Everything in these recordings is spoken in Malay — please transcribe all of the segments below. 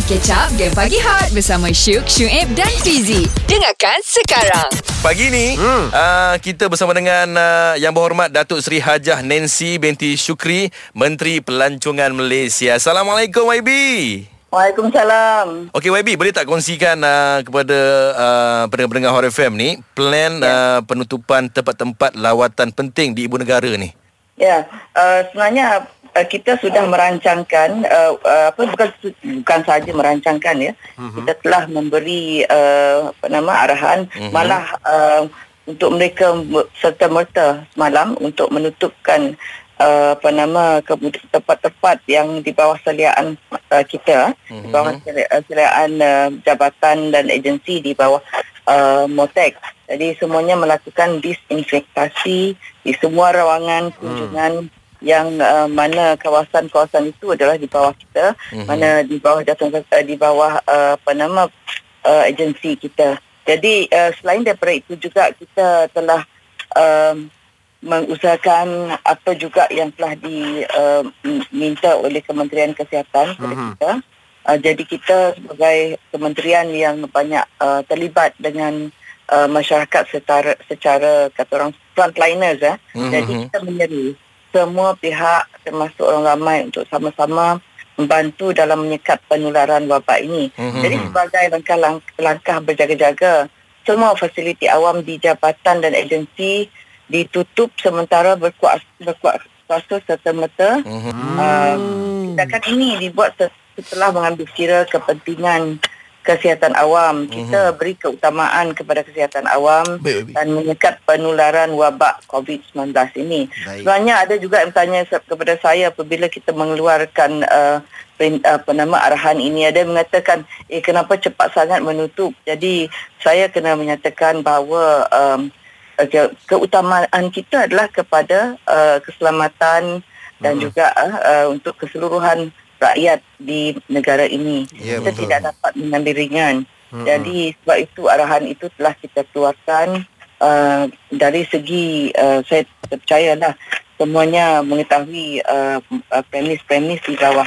Mari catch up Game Pagi Hot Bersama Syuk, Syuib dan Fizi Dengarkan sekarang Pagi ni hmm. uh, kita bersama dengan uh, Yang Berhormat Datuk Seri Hajah Nancy binti Syukri Menteri Pelancongan Malaysia Assalamualaikum YB Waalaikumsalam. Okey YB boleh tak kongsikan uh, kepada uh, pendengar-pendengar Hot FM ni plan ya. uh, penutupan tempat-tempat lawatan penting di ibu negara ni? Ya, uh, sebenarnya uh, kita sudah merancangkan uh, uh, apa bukan bukan saja merancangkan ya. Uh-huh. Kita telah memberi uh, apa nama arahan uh-huh. malah uh, untuk mereka serta merta semalam untuk menutupkan uh, apa nama tempat-tempat yang di bawah seliaan uh, kita uh-huh. di bawah seliaan uh, jabatan dan agensi di bawah uh, Motek. Jadi semuanya melakukan disinfektasi di semua rawangan kunjungan hmm yang uh, mana kawasan-kawasan itu adalah di bawah kita mm-hmm. mana di bawah jatuh uh, di bawah uh, apa nama uh, agensi kita jadi uh, selain daripada itu juga kita telah uh, mengusahakan apa juga yang telah diminta uh, oleh Kementerian Kesihatan kepada mm-hmm. kita uh, jadi kita sebagai kementerian yang banyak uh, terlibat dengan uh, masyarakat secara secara kata orang frontliners eh mm-hmm. jadi kita menyeru semua pihak termasuk orang ramai untuk sama-sama membantu dalam menyekat penularan wabak ini. Mm-hmm. Jadi sebagai langkah-langkah berjaga-jaga, semua fasiliti awam di jabatan dan agensi ditutup sementara berkuasa, berkuasa serta-merta. Mm-hmm. Uh, tindakan ini dibuat setelah mengambil kira kepentingan kesihatan awam. Kita uh-huh. beri keutamaan kepada kesihatan awam baik, baik. dan menyekat penularan wabak COVID-19 ini. Baik. Sebenarnya ada juga yang bertanya kepada saya apabila kita mengeluarkan uh, apa nama arahan ini ada mengatakan eh kenapa cepat sangat menutup. Jadi saya kena menyatakan bahawa um, keutamaan kita adalah kepada uh, keselamatan dan uh-huh. juga uh, untuk keseluruhan rakyat di negara ini. Ya, kita betul. tidak dapat mengambil ringan. Hmm. Jadi sebab itu arahan itu telah kita keluarkan uh, dari segi uh, saya percayalah semuanya mengetahui uh, uh, premis-premis di bawah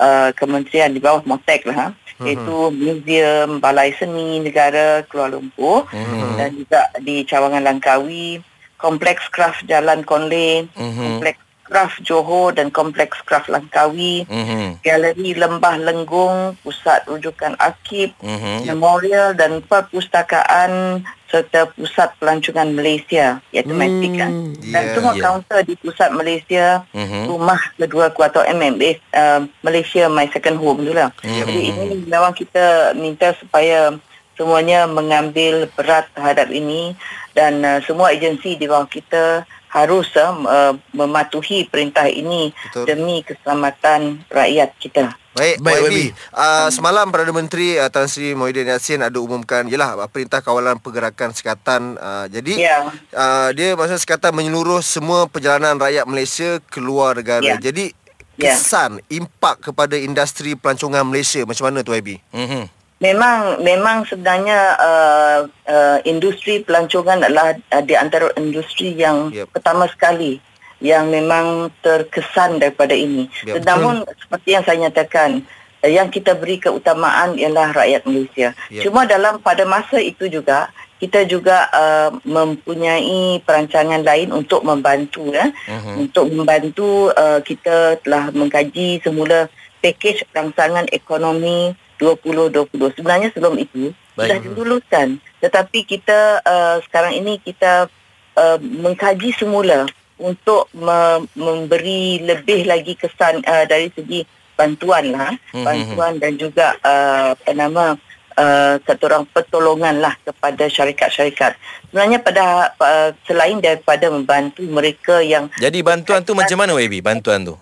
uh, kementerian di bawah Motek lah ha. hmm. iaitu muzium balai seni negara Kuala Lumpur hmm. dan juga di Cawangan Langkawi kompleks kraft Jalan Konlin hmm. kompleks Kraf Johor dan Kompleks Kraf Langkawi, mm-hmm. Galeri Lembah Lenggung, Pusat Rujukan Akib, mm-hmm. Memorial dan Perpustakaan serta Pusat Pelancongan Malaysia iaitu mm, MATIC kan. Dan yeah, semua yeah. kaunter di Pusat Malaysia, mm-hmm. Rumah Kedua Ku atau MMA, uh, Malaysia My Second Home tu lah. Mm-hmm. Jadi ini memang kita minta supaya semuanya mengambil berat terhadap ini dan uh, semua agensi di bawah kita harus uh, mematuhi perintah ini Betul. demi keselamatan rakyat kita. Baik, baik YB. Uh, semalam Perdana Menteri uh, Tan Sri Mohidin Yassin ada umumkan ialah perintah kawalan pergerakan sekatan. Uh, jadi yeah. uh, dia maksud sekatan menyeluruh semua perjalanan rakyat Malaysia keluar negara. Yeah. Jadi ya. kesan yeah. impak kepada industri pelancongan Malaysia macam mana tu YB? Mhm memang memang sebenarnya uh, uh, industri pelancongan adalah uh, di antara industri yang yep. pertama sekali yang memang terkesan daripada ini. Yep. Namun seperti yang saya nyatakan uh, yang kita beri keutamaan ialah rakyat Malaysia. Yep. Cuma dalam pada masa itu juga kita juga uh, mempunyai perancangan lain untuk membantu ya. Uh-huh. Untuk membantu uh, kita telah mengkaji semula pakej rangsangan ekonomi 2020. Sebenarnya sebelum itu Baik. sudah diluluskan. Tetapi kita uh, sekarang ini kita uh, mengkaji semula untuk me- memberi lebih lagi kesan uh, dari segi bantuan lah, mm-hmm. bantuan dan juga uh, apa nama uh, kata orang pertolongan lah kepada syarikat-syarikat. Sebenarnya pada uh, selain daripada membantu mereka yang Jadi bantuan tu macam mana WB bantuan tu?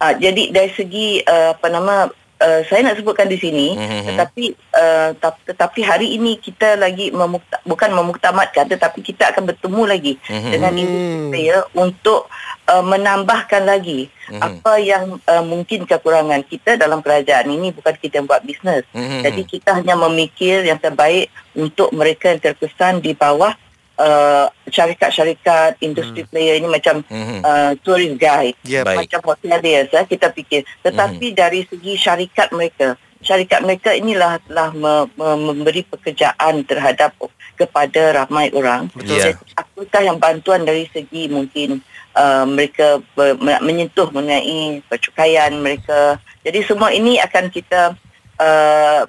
Uh, jadi dari segi uh, apa nama uh, saya nak sebutkan di sini mm-hmm. tetapi uh, tetapi hari ini kita lagi memukta, bukan memuktamadkan tetapi kita akan bertemu lagi mm-hmm. dengan industri ya untuk uh, menambahkan lagi mm-hmm. apa yang uh, mungkin kekurangan kita dalam kerajaan ini bukan kita yang buat bisnes mm-hmm. jadi kita hanya memikir yang terbaik untuk mereka yang terkesan di bawah uh, syarikat-syarikat industri hmm. player ini macam hmm. uh, tourist guide yeah, macam hoteliers eh, kita fikir tetapi hmm. dari segi syarikat mereka syarikat mereka inilah telah me, me, memberi pekerjaan terhadap kepada ramai orang. Betul. Yeah. Apakah yang bantuan dari segi mungkin uh, mereka ber, menyentuh mengenai percukaian mereka. Jadi semua ini akan kita uh,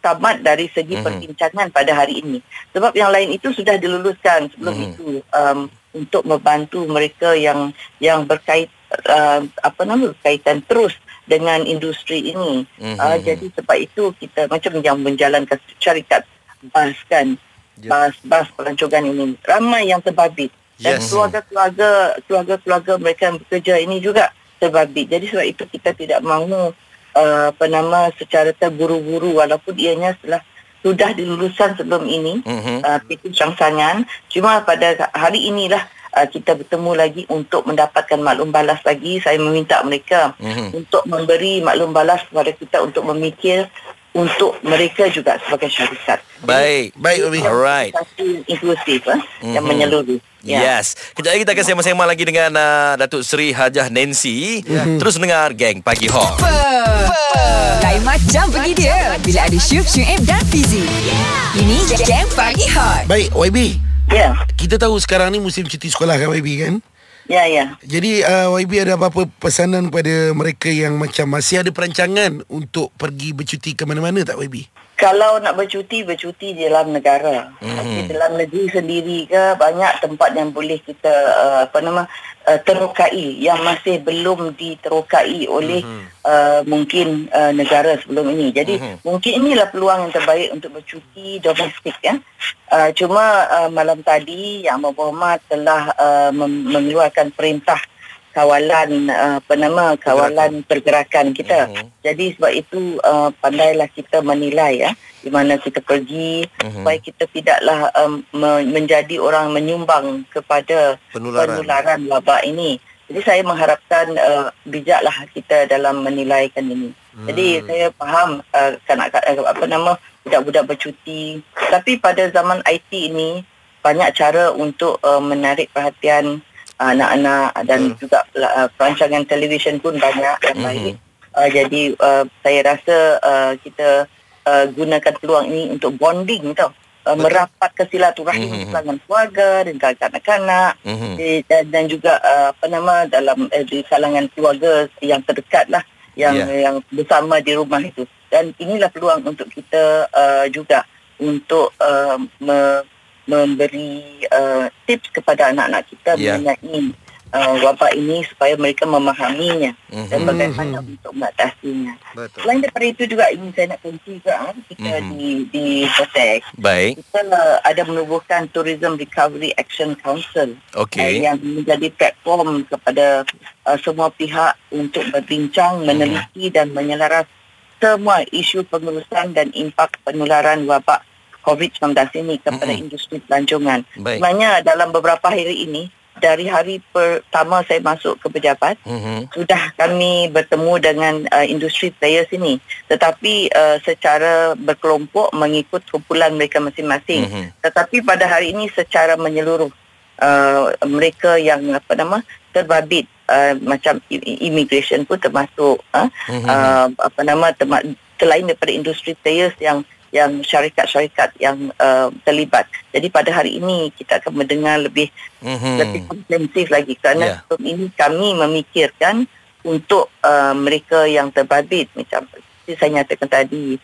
tamat dari segi mm-hmm. perbincangan pada hari ini. Sebab yang lain itu sudah diluluskan sebelum mm-hmm. itu um, untuk membantu mereka yang yang berkait uh, apa nama berkaitan terus dengan industri ini. Mm-hmm. Uh, jadi sebab itu kita macam yang menjalankan syarikat bas kan. Yep. Bas bas pelancongan ini ramai yang terbabit. Dan yes. keluarga-keluarga keluarga-keluarga mereka yang bekerja ini juga terbabit. Jadi sebab itu kita tidak mahu uh, apa nama secara terburu-buru walaupun ianya telah sudah diluluskan sebelum ini mm-hmm. uh, PT Sangsangan. Cuma pada hari inilah uh, kita bertemu lagi untuk mendapatkan maklum balas lagi. Saya meminta mereka mm-hmm. untuk memberi maklum balas kepada kita untuk memikir untuk mereka juga sebagai syarikat. Baik, baik Umi. Alright. Inklusif eh, mm-hmm. yang menyeluruh. Yeah. Yes. Kejap lagi kita akan sembang-sembang lagi dengan uh, Datuk Seri Hajah Nancy. Yeah. Terus dengar Geng Pagi Hot. Lain macam pergi dia bila ada Syuk, Syuib dan Fizi. Yeah. Ini Geng Pagi Hot. Baik, YB. Ya. Yeah. Kita tahu sekarang ni musim cuti sekolah kan YB kan? Ya, ya. Jadi uh, YB ada apa-apa pesanan pada mereka yang macam masih ada perancangan untuk pergi bercuti ke mana-mana tak YB? Kalau nak bercuti bercuti di dalam negara mm-hmm. di dalam negeri sendiri ke banyak tempat yang boleh kita uh, apa nama uh, terokai yang masih belum diterokai oleh mm-hmm. uh, mungkin uh, negara sebelum ini jadi mm-hmm. mungkin inilah peluang yang terbaik untuk bercuti domestik ya uh, cuma uh, malam tadi yang berhormat telah uh, mengeluarkan perintah kawalan uh, apa nama kawalan pergerakan, pergerakan kita. Uh-huh. Jadi sebab itu uh, pandailah kita menilai ya di mana kita pergi uh-huh. supaya kita tidaklah um, menjadi orang menyumbang kepada penularan, penularan wabak ini. Jadi saya mengharapkan uh, bijaklah kita dalam menilaikan ini. Hmm. Jadi saya faham uh, kanak apa nama budak-budak bercuti tapi pada zaman IT ini banyak cara untuk uh, menarik perhatian anak-anak dan hmm. juga uh, perancangan televisyen pun banyak yang baik. Hmm. Uh, jadi uh, saya rasa uh, kita uh, gunakan peluang ini untuk bonding tau. Uh, merapat kesilaturahim mm-hmm. dengan keluarga dan kanak-kanak mm-hmm. dan, dan juga uh, apa nama dalam uh, di kalangan keluarga yang terdekat lah yang yeah. yang bersama di rumah itu dan inilah peluang untuk kita uh, juga untuk uh, me, memberi uh, tips kepada anak-anak kita yeah. mengenai uh, wabak ini supaya mereka memahaminya mm-hmm. dan bagaimana mm-hmm. untuk mengatasinya. Betul. Selain daripada itu juga ingin saya nak kongsi juga ah, kita mm-hmm. di di Botex. Baik. Kita uh, ada menubuhkan Tourism Recovery Action Council okay. uh, yang menjadi platform kepada uh, semua pihak untuk berbincang, meneliti mm-hmm. dan menyelaras semua isu pengurusan dan impak penularan wabak COVID-19 ini kepada mm-hmm. industri pelancongan. Baik. Sebenarnya dalam beberapa hari ini, dari hari pertama saya masuk ke pejabat, mm-hmm. sudah kami bertemu dengan uh, industri players ini. Tetapi uh, secara berkelompok mengikut kumpulan mereka masing-masing. Mm-hmm. Tetapi pada hari ini secara menyeluruh, uh, mereka yang apa nama terbabit uh, macam immigration pun termasuk uh, mm-hmm. uh, apa nama terma- selain daripada industri players yang yang syarikat-syarikat yang uh, terlibat. Jadi pada hari ini kita akan mendengar lebih mm-hmm. lebih komprehensif lagi kerana yeah. ini kami memikirkan untuk uh, mereka yang terbabit macam seperti saya nyatakan tadi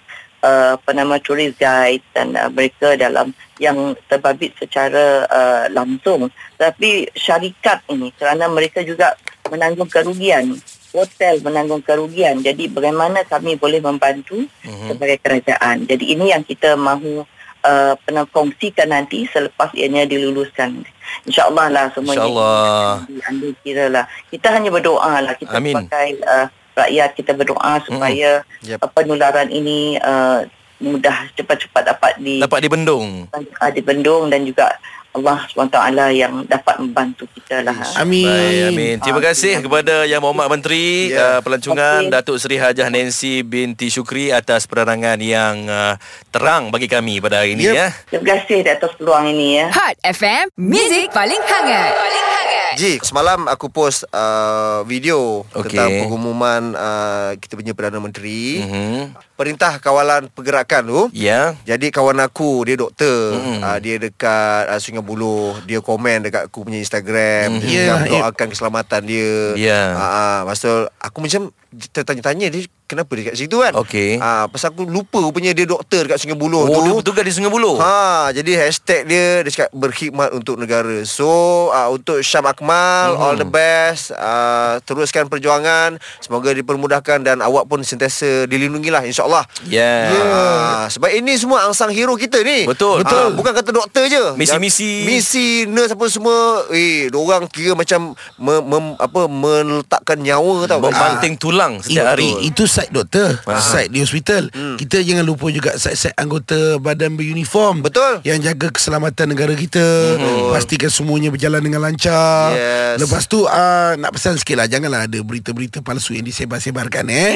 uh, apa nama tourist guide dan uh, mereka dalam yang terbabit secara uh, langsung. Tapi syarikat ini kerana mereka juga menanggung kerugian hotel menanggung kerugian. Jadi bagaimana kami boleh membantu uh-huh. sebagai kerajaan. Jadi ini yang kita mahu uh, pernah kongsikan nanti selepas ianya diluluskan. InsyaAllah lah semuanya. InsyaAllah. Anda kira lah. Kita hanya berdoa lah. Kita Amin. sebagai uh, rakyat kita berdoa supaya uh-huh. yep. penularan ini uh, mudah cepat-cepat dapat di dapat dibendung. Uh, dibendung dan juga Allah SWT yang dapat membantu kita lah. Amin. Baik, amin. Terima kasih kepada Yang Mohd Menteri yeah. uh, Pelancongan okay. Datuk Seri Hajah Nancy binti Syukri atas penerangan yang uh, terang bagi kami pada hari ini. Yep. Ya. Terima kasih atas peluang ini. Ya. Hot FM, Music paling hangat. Paling hangat. Ji, semalam aku post uh, video okay. tentang pengumuman uh, kita punya Perdana Menteri. Mm-hmm Perintah Kawalan Pergerakan tu Ya Jadi kawan aku Dia doktor mm. uh, Dia dekat uh, Sungai Buloh Dia komen dekat aku punya Instagram mm. Dia Yeah, yeah, doakan keselamatan dia Yeah. uh, uh, Lepas tu Aku macam Tertanya-tanya dia Kenapa dia kat situ kan Okey. uh, Pasal aku lupa Rupanya dia doktor Dekat Sungai Buloh Oh tu dia bertugas di Sungai Buloh Ha, jadi hashtag dia dia cakap berkhidmat untuk negara. So, uh, untuk Syam Akmal, Mhm. all the best. Uh, teruskan perjuangan. Semoga dipermudahkan dan awak pun sentiasa dilindungilah insya-Allah. Ya Ah, sebab ini semua angsang hero kita ni. Betul. Ah, Betul. bukan kata doktor je. Misi-misi. Misi nurse apa semua. Eh, orang kira macam me, mem, apa meletakkan nyawa tau. Membanting tulang setiap hari I- Itu side doktor Side di hospital hmm. Kita jangan lupa juga Side-side anggota Badan beruniform Betul. Yang jaga keselamatan negara kita Betul. Pastikan semuanya berjalan dengan lancar Yes. Lepas tu uh, Nak pesan sikit lah Janganlah ada berita-berita palsu Yang disebar-sebarkan eh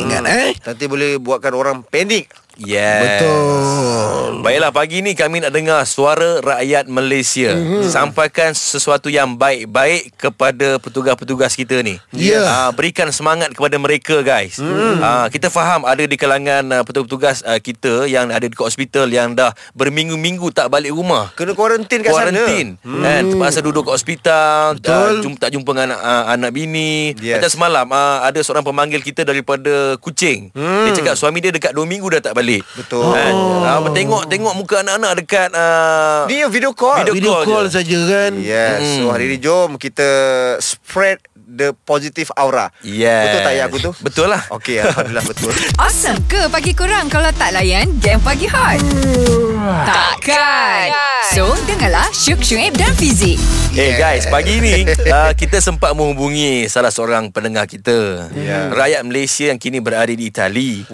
Ingat eh Nanti boleh buatkan orang panik. Yes Betul Baiklah pagi ni kami nak dengar suara rakyat Malaysia mm-hmm. Sampaikan sesuatu yang baik-baik kepada petugas-petugas kita ni Ya. Ah, Berikan semangat kepada mereka guys mm. Ah, Kita faham ada di kalangan uh, petugas-petugas uh, kita Yang ada di hospital yang dah berminggu-minggu tak balik rumah Kena kuarantin kat Kuarantin sana. kan Terpaksa duduk kat hospital Betul. uh, jumpa, Tak jumpa dengan anak, uh, anak bini Yes. Macam semalam uh, Ada seorang pemanggil kita daripada Kuching Dia cakap suami dia dekat 2 minggu dah tak balik Betul. kan? uh, Tengok tengok muka anak-anak dekat uh, Ni video call. Video Video call call saja kan Yes. Hmm. So hari ni jom kita spread the positive aura. Yes. Betul tak ya aku tu? Betul lah Okey, alhamdulillah betul. Awesome ke pagi kurang kalau tak layan game pagi hot? Takkan. So, dengarlah Syuk Syuib dan Fizik. Eh guys, pagi ni uh, kita sempat menghubungi salah seorang pendengar kita. Ya. Rakyat Malaysia yang kini berada di Itali.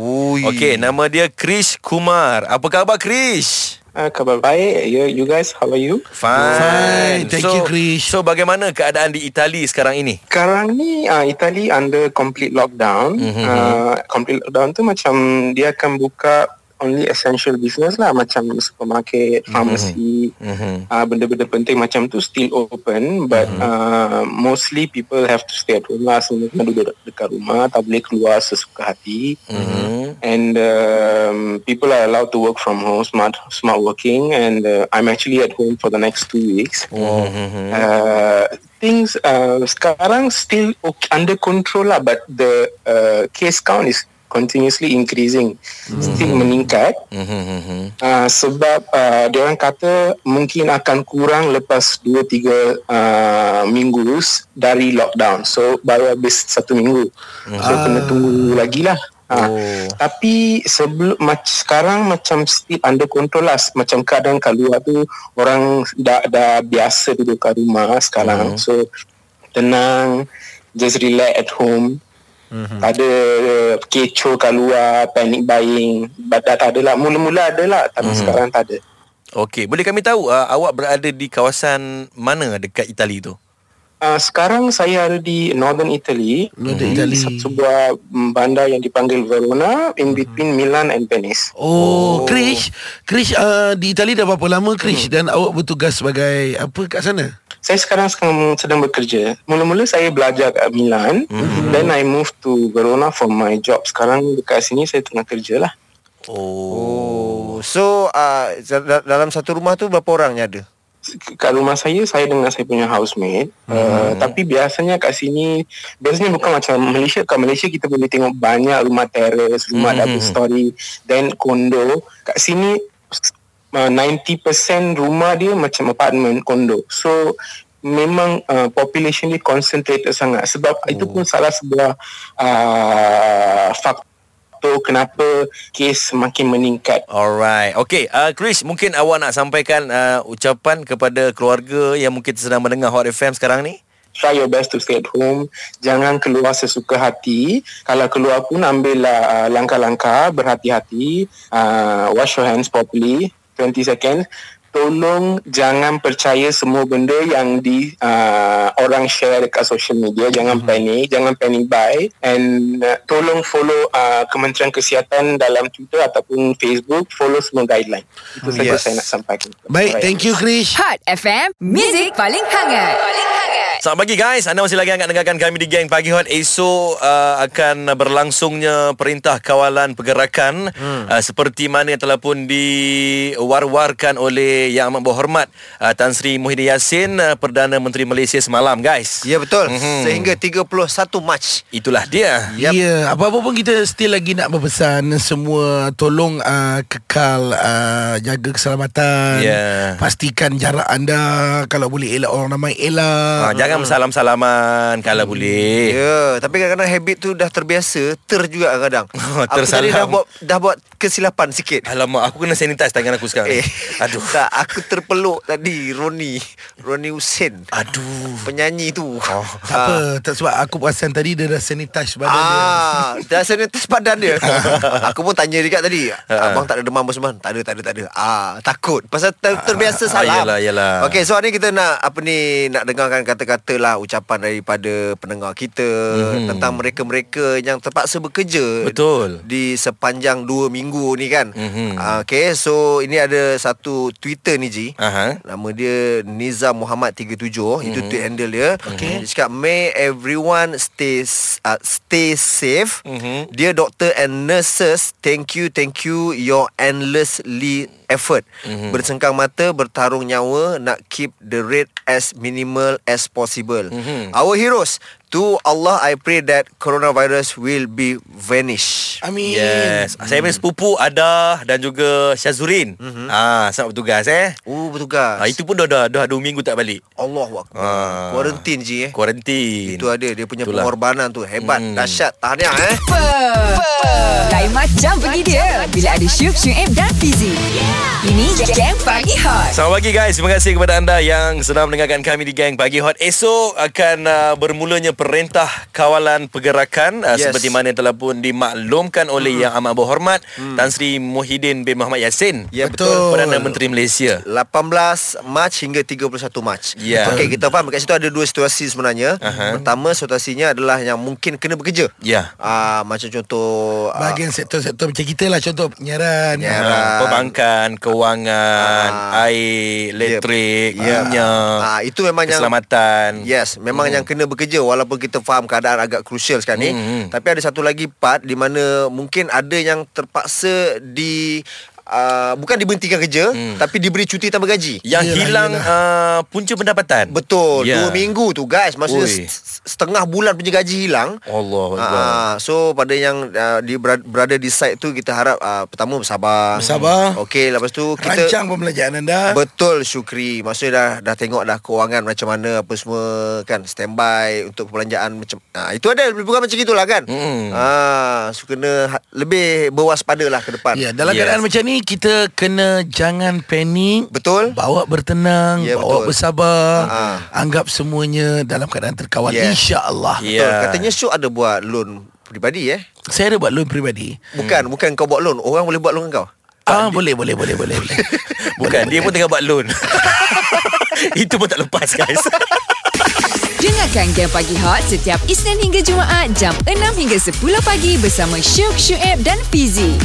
Okey, nama dia Krish Kumar. Apa khabar Krish? Uh, khabar baik. You, you guys, how are you? Fine. Fine. Thank so, you, Krish. So bagaimana keadaan di Itali sekarang ini? Sekarang ni uh, Italy under complete lockdown. Mm-hmm. Uh, complete lockdown tu macam dia akan buka only essential business lah macam supermarket, pharmacy, Mhm. uh, benda-benda penting macam tu still open but uh, mostly people have to stay at home lah. Semua kena duduk dekat rumah tak boleh keluar sesuka hati. Mhm. and um, people are allowed to work from home smart smart working. And uh, I'm actually at home for the next two weeks. Mhm. uh, things uh, sekarang still okay, under control lah but the uh, case count is continuously increasing still meningkat Mhm. uh, sebab uh, dia orang kata mungkin akan kurang lepas 2 3 uh, minggu dari lockdown so baru habis satu minggu so kena tunggu lagi lah Ha. Oh. Tapi sebelum mac, sekarang macam still under control lah. Macam kadang kat luar tu orang dah dah biasa duduk kat rumah sekarang. Mhm. So tenang, just relax at home. Mm-hmm. Ada uh, kecoh kat luar, panic buying. Dah tak ada lah. Mula-mula ada lah. Tapi mm-hmm. sekarang tak ada. Okey, boleh kami tahu uh, awak berada di kawasan mana dekat Itali tu? Uh, sekarang saya ada di Northern Italy. Northern di Italy. Sebuah bandar yang dipanggil Verona in between Milan and Venice. Oh, oh. Krish Krish uh, di Itali dah berapa lama Krish Dan awak bertugas sebagai Apa kat sana? Saya sekarang sedang, sedang bekerja. Mula-mula saya belajar kat Milan. Mm-hmm. Then I move to Verona for my job. Sekarang dekat sini saya tengah kerja lah. Oh. So uh, da- dalam satu rumah tu berapa orangnya ada? Kat rumah saya, saya dengan saya punya housemate. Mm-hmm. Uh, tapi biasanya kat sini, biasanya bukan macam Malaysia. Kat Malaysia kita boleh tengok banyak rumah teres, rumah mm-hmm. double story, then kondo. Kat sini uh, 90% rumah dia macam apartment kondo. So memang uh, population dia concentrated sangat sebab oh. itu pun salah sebuah uh, faktor kenapa kes semakin meningkat. Alright. Okey, uh, Chris, mungkin awak nak sampaikan uh, ucapan kepada keluarga yang mungkin sedang mendengar Hot FM sekarang ni? Try your best to stay at home. Jangan keluar sesuka hati. Kalau keluar pun ambillah uh, langkah-langkah berhati-hati. Uh, wash your hands properly. 20 seconds. Tolong jangan percaya semua benda yang di uh, orang share dekat social media. Jangan mm-hmm. panik, jangan panic buy and uh, tolong follow uh, Kementerian Kesihatan dalam Twitter ataupun Facebook. Follow semua guideline. Itu saja Yes. saya nak sampaikan. Baik, Alright. thank you Krish Hot FM, Music paling hangat. Paling hangat. Selamat pagi guys Anda masih lagi angkat dengarkan kami di Gang Pagi Hot Esok uh, akan berlangsungnya Perintah Kawalan Pergerakan hmm. uh, Seperti mana yang telah pun diwar-warkan oleh Yang Amat Berhormat uh, Tan Sri Muhyiddin Yassin uh, Perdana Menteri Malaysia semalam guys Ya betul mm-hmm. Sehingga 31 Mac Itulah dia Ya, yeah, apa-apa pun kita still lagi nak berpesan semua tolong uh, kekal uh, jaga keselamatan. Yeah. Pastikan jarak anda kalau boleh elak orang ramai elak. ha, Jangan bersalam-salaman Kalau boleh Ya yeah, Tapi kadang-kadang habit tu dah terbiasa Ter juga kadang-kadang Aku tadi Tersalam. dah buat, dah buat kesilapan sikit Alamak aku kena sanitize tangan aku sekarang Eh, Aduh tak, aku terpeluk tadi Roni, Roni Hussein. Aduh Penyanyi tu. Oh, Tak apa, tak sebab aku perasan tadi dia dah sanitize badan dia. Ah, dah sanitize badan dia. aku pun tanya dekat tadi. Ah. Abang tak ada demam apa semua? Tak ada, tak ada, tak ada. Ah, takut. Pasal ter, terbiasa salam. yelah, yelah. Okey, so hari ni kita nak apa ni nak dengarkan kata-kata lah ucapan daripada pendengar kita mm-hmm. tentang mereka-mereka yang terpaksa bekerja Betul. di sepanjang 2 minggu ni kan. Mhm. Ah, Okey, so ini ada satu Twitter ni Ji. Aha. Nama dia Nizam Muhammad 37 mm-hmm. Itu tweet handle dia okay. Dia cakap May everyone stay uh, stay safe Mhm. Dear doctor and nurses Thank you, thank you Your endlessly effort mm-hmm. Bersengkang mata Bertarung nyawa Nak keep the rate As minimal as possible mm-hmm. Our heroes To Allah I pray that Coronavirus will be vanish Amin. Yes. Saya punya sepupu Ada Dan juga Syazurin mm-hmm. ah, Sangat bertugas eh? Oh bertugas. Ah, Itu pun dah, dah, dah 2 minggu tak balik. Allah Akbar. Ah. Quarantine Ji eh? Kuarantin Itu ada dia punya Itulah. pengorbanan tu. Hebat Hmm. Dahsyat. Tahniah eh? Lain macam pergi dia Bila ada Syuk, Syuib dan Fizi. Ini Gang Pagi Hot. Selamat pagi guys. Terima kasih kepada anda Yang sedang mendengarkan kami di Gang Pagi Hot. Esok akan uh, bermulanya Perintah Kawalan Pergerakan uh, Yes. Seperti mana telah pun dimaklumkan Oleh Yang Amat Berhormat Tan Sri Muhyiddin bin Muhammad Yassin Ya, betul. Perdana Menteri Malaysia 18 Mac hingga 31 Mac. Ya. Okey, kita faham kat situ ada dua situasi sebenarnya. Aha. Pertama situasinya adalah yang mungkin kena bekerja. Ya Ah macam contoh ah, Bahagian sektor-sektor macam kita lah Contoh penyiaran Penyiaran. Ah, Perbankan, kewangan, Ah. air, elektrik, Ya. minyak, Ah, itu memang yang keselamatan. Yes, memang hmm. yang kena bekerja walaupun kita faham keadaan agak krusial sekarang ni. Hmm. Tapi ada satu lagi part di mana mungkin ada yang terpaksa di uh, bukan diberhentikan kerja Hmm. tapi diberi cuti tanpa gaji. Yang Yelah, hilang uh, punca pendapatan. Betul, Ya. dua minggu tu guys. Maksudnya Ui. setengah bulan punya gaji hilang. Allah Ah, so pada yang uh, di berada, di site tu kita harap uh, pertama bersabar. Bersabar. Okey, lepas tu kita Rancang pembelajaran anda Betul Syukri Maksudnya dah dah tengok dah kewangan macam mana apa semua kan standby untuk perbelanjaan macam ah itu ada lebih kurang macam gitulah kan. Mm. Ah so kena ha- lebih berwaspada lah ke depan. Ya, dalam Yes. keadaan macam ni kita kena jangan panik. Betul? Bawa bertenang, Ya, bawa betul. bersabar. Ha. Anggap semuanya dalam keadaan terkawal Ya. insya-Allah. Ya. Betul. Katanya Syuk ada buat loan peribadi eh. Saya ada buat loan peribadi. Bukan, bukan kau buat loan. Orang boleh buat loan dengan kau. Ah, boleh, boleh, boleh, boleh, boleh. Bukan, dia pun tengah buat loan. Itu pun tak lepas guys. Dengarkan Game Pagi Hot setiap Isnin hingga Jumaat jam 6 hingga 10 pagi bersama Syuk, Syuib dan Fizi.